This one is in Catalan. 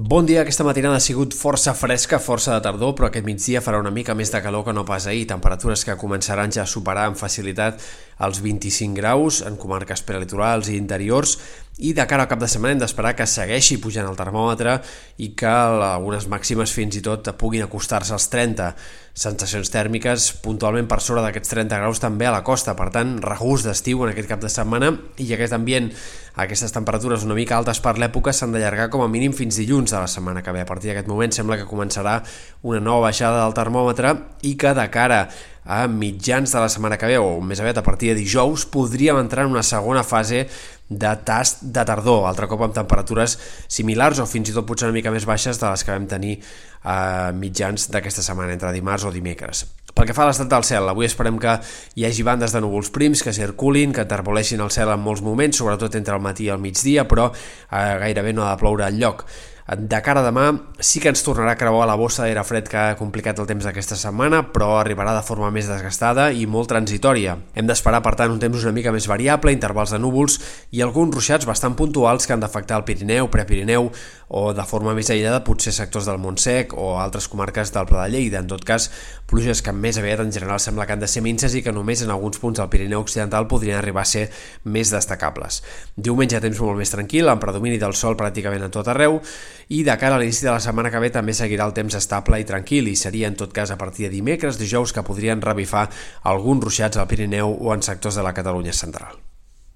Bon dia, aquesta matinada ha sigut força fresca, força de tardor, però aquest migdia farà una mica més de calor que no pas ahir. Temperatures que començaran ja a superar amb facilitat els 25 graus en comarques prelitorals i interiors i de cara al cap de setmana hem d'esperar que segueixi pujant el termòmetre i que algunes màximes fins i tot puguin acostar-se als 30 sensacions tèrmiques puntualment per sobre d'aquests 30 graus també a la costa, per tant regust d'estiu en aquest cap de setmana. I aquest ambient, aquestes temperatures una mica altes per l'època s'han d'allargar com a mínim fins dilluns de la setmana que ve. A partir d'aquest moment sembla que començarà una nova baixada del termòmetre i que de cara a mitjans de la setmana que ve, o més aviat a partir de dijous, podríem entrar en una segona fase de tast de tardor, altre cop amb temperatures similars o fins i tot potser una mica més baixes de les que vam tenir a mitjans d'aquesta setmana, entre dimarts o dimecres. Pel que fa a l'estat del cel, avui esperem que hi hagi bandes de núvols prims que circulin, que enterboleixin el cel en molts moments, sobretot entre el matí i el migdia, però eh, gairebé no ha de ploure al lloc. De cara a demà sí que ens tornarà a creuar la bossa d'aire fred que ha complicat el temps d'aquesta setmana, però arribarà de forma més desgastada i molt transitòria. Hem d'esperar, per tant, un temps una mica més variable, intervals de núvols i alguns ruixats bastant puntuals que han d'afectar el Pirineu, Prepirineu o de forma més aïllada potser sectors del Montsec o altres comarques del Pla de Lleida. En tot cas, pluges que més aviat en general sembla que han de ser minces i que només en alguns punts del Pirineu Occidental podrien arribar a ser més destacables. Diumenge temps molt més tranquil, amb predomini del sol pràcticament a tot arreu, i de cara a l'inici de la setmana que ve també seguirà el temps estable i tranquil i seria en tot cas a partir de dimecres, dijous que podrien revifar alguns ruixats al Pirineu o en sectors de la Catalunya central.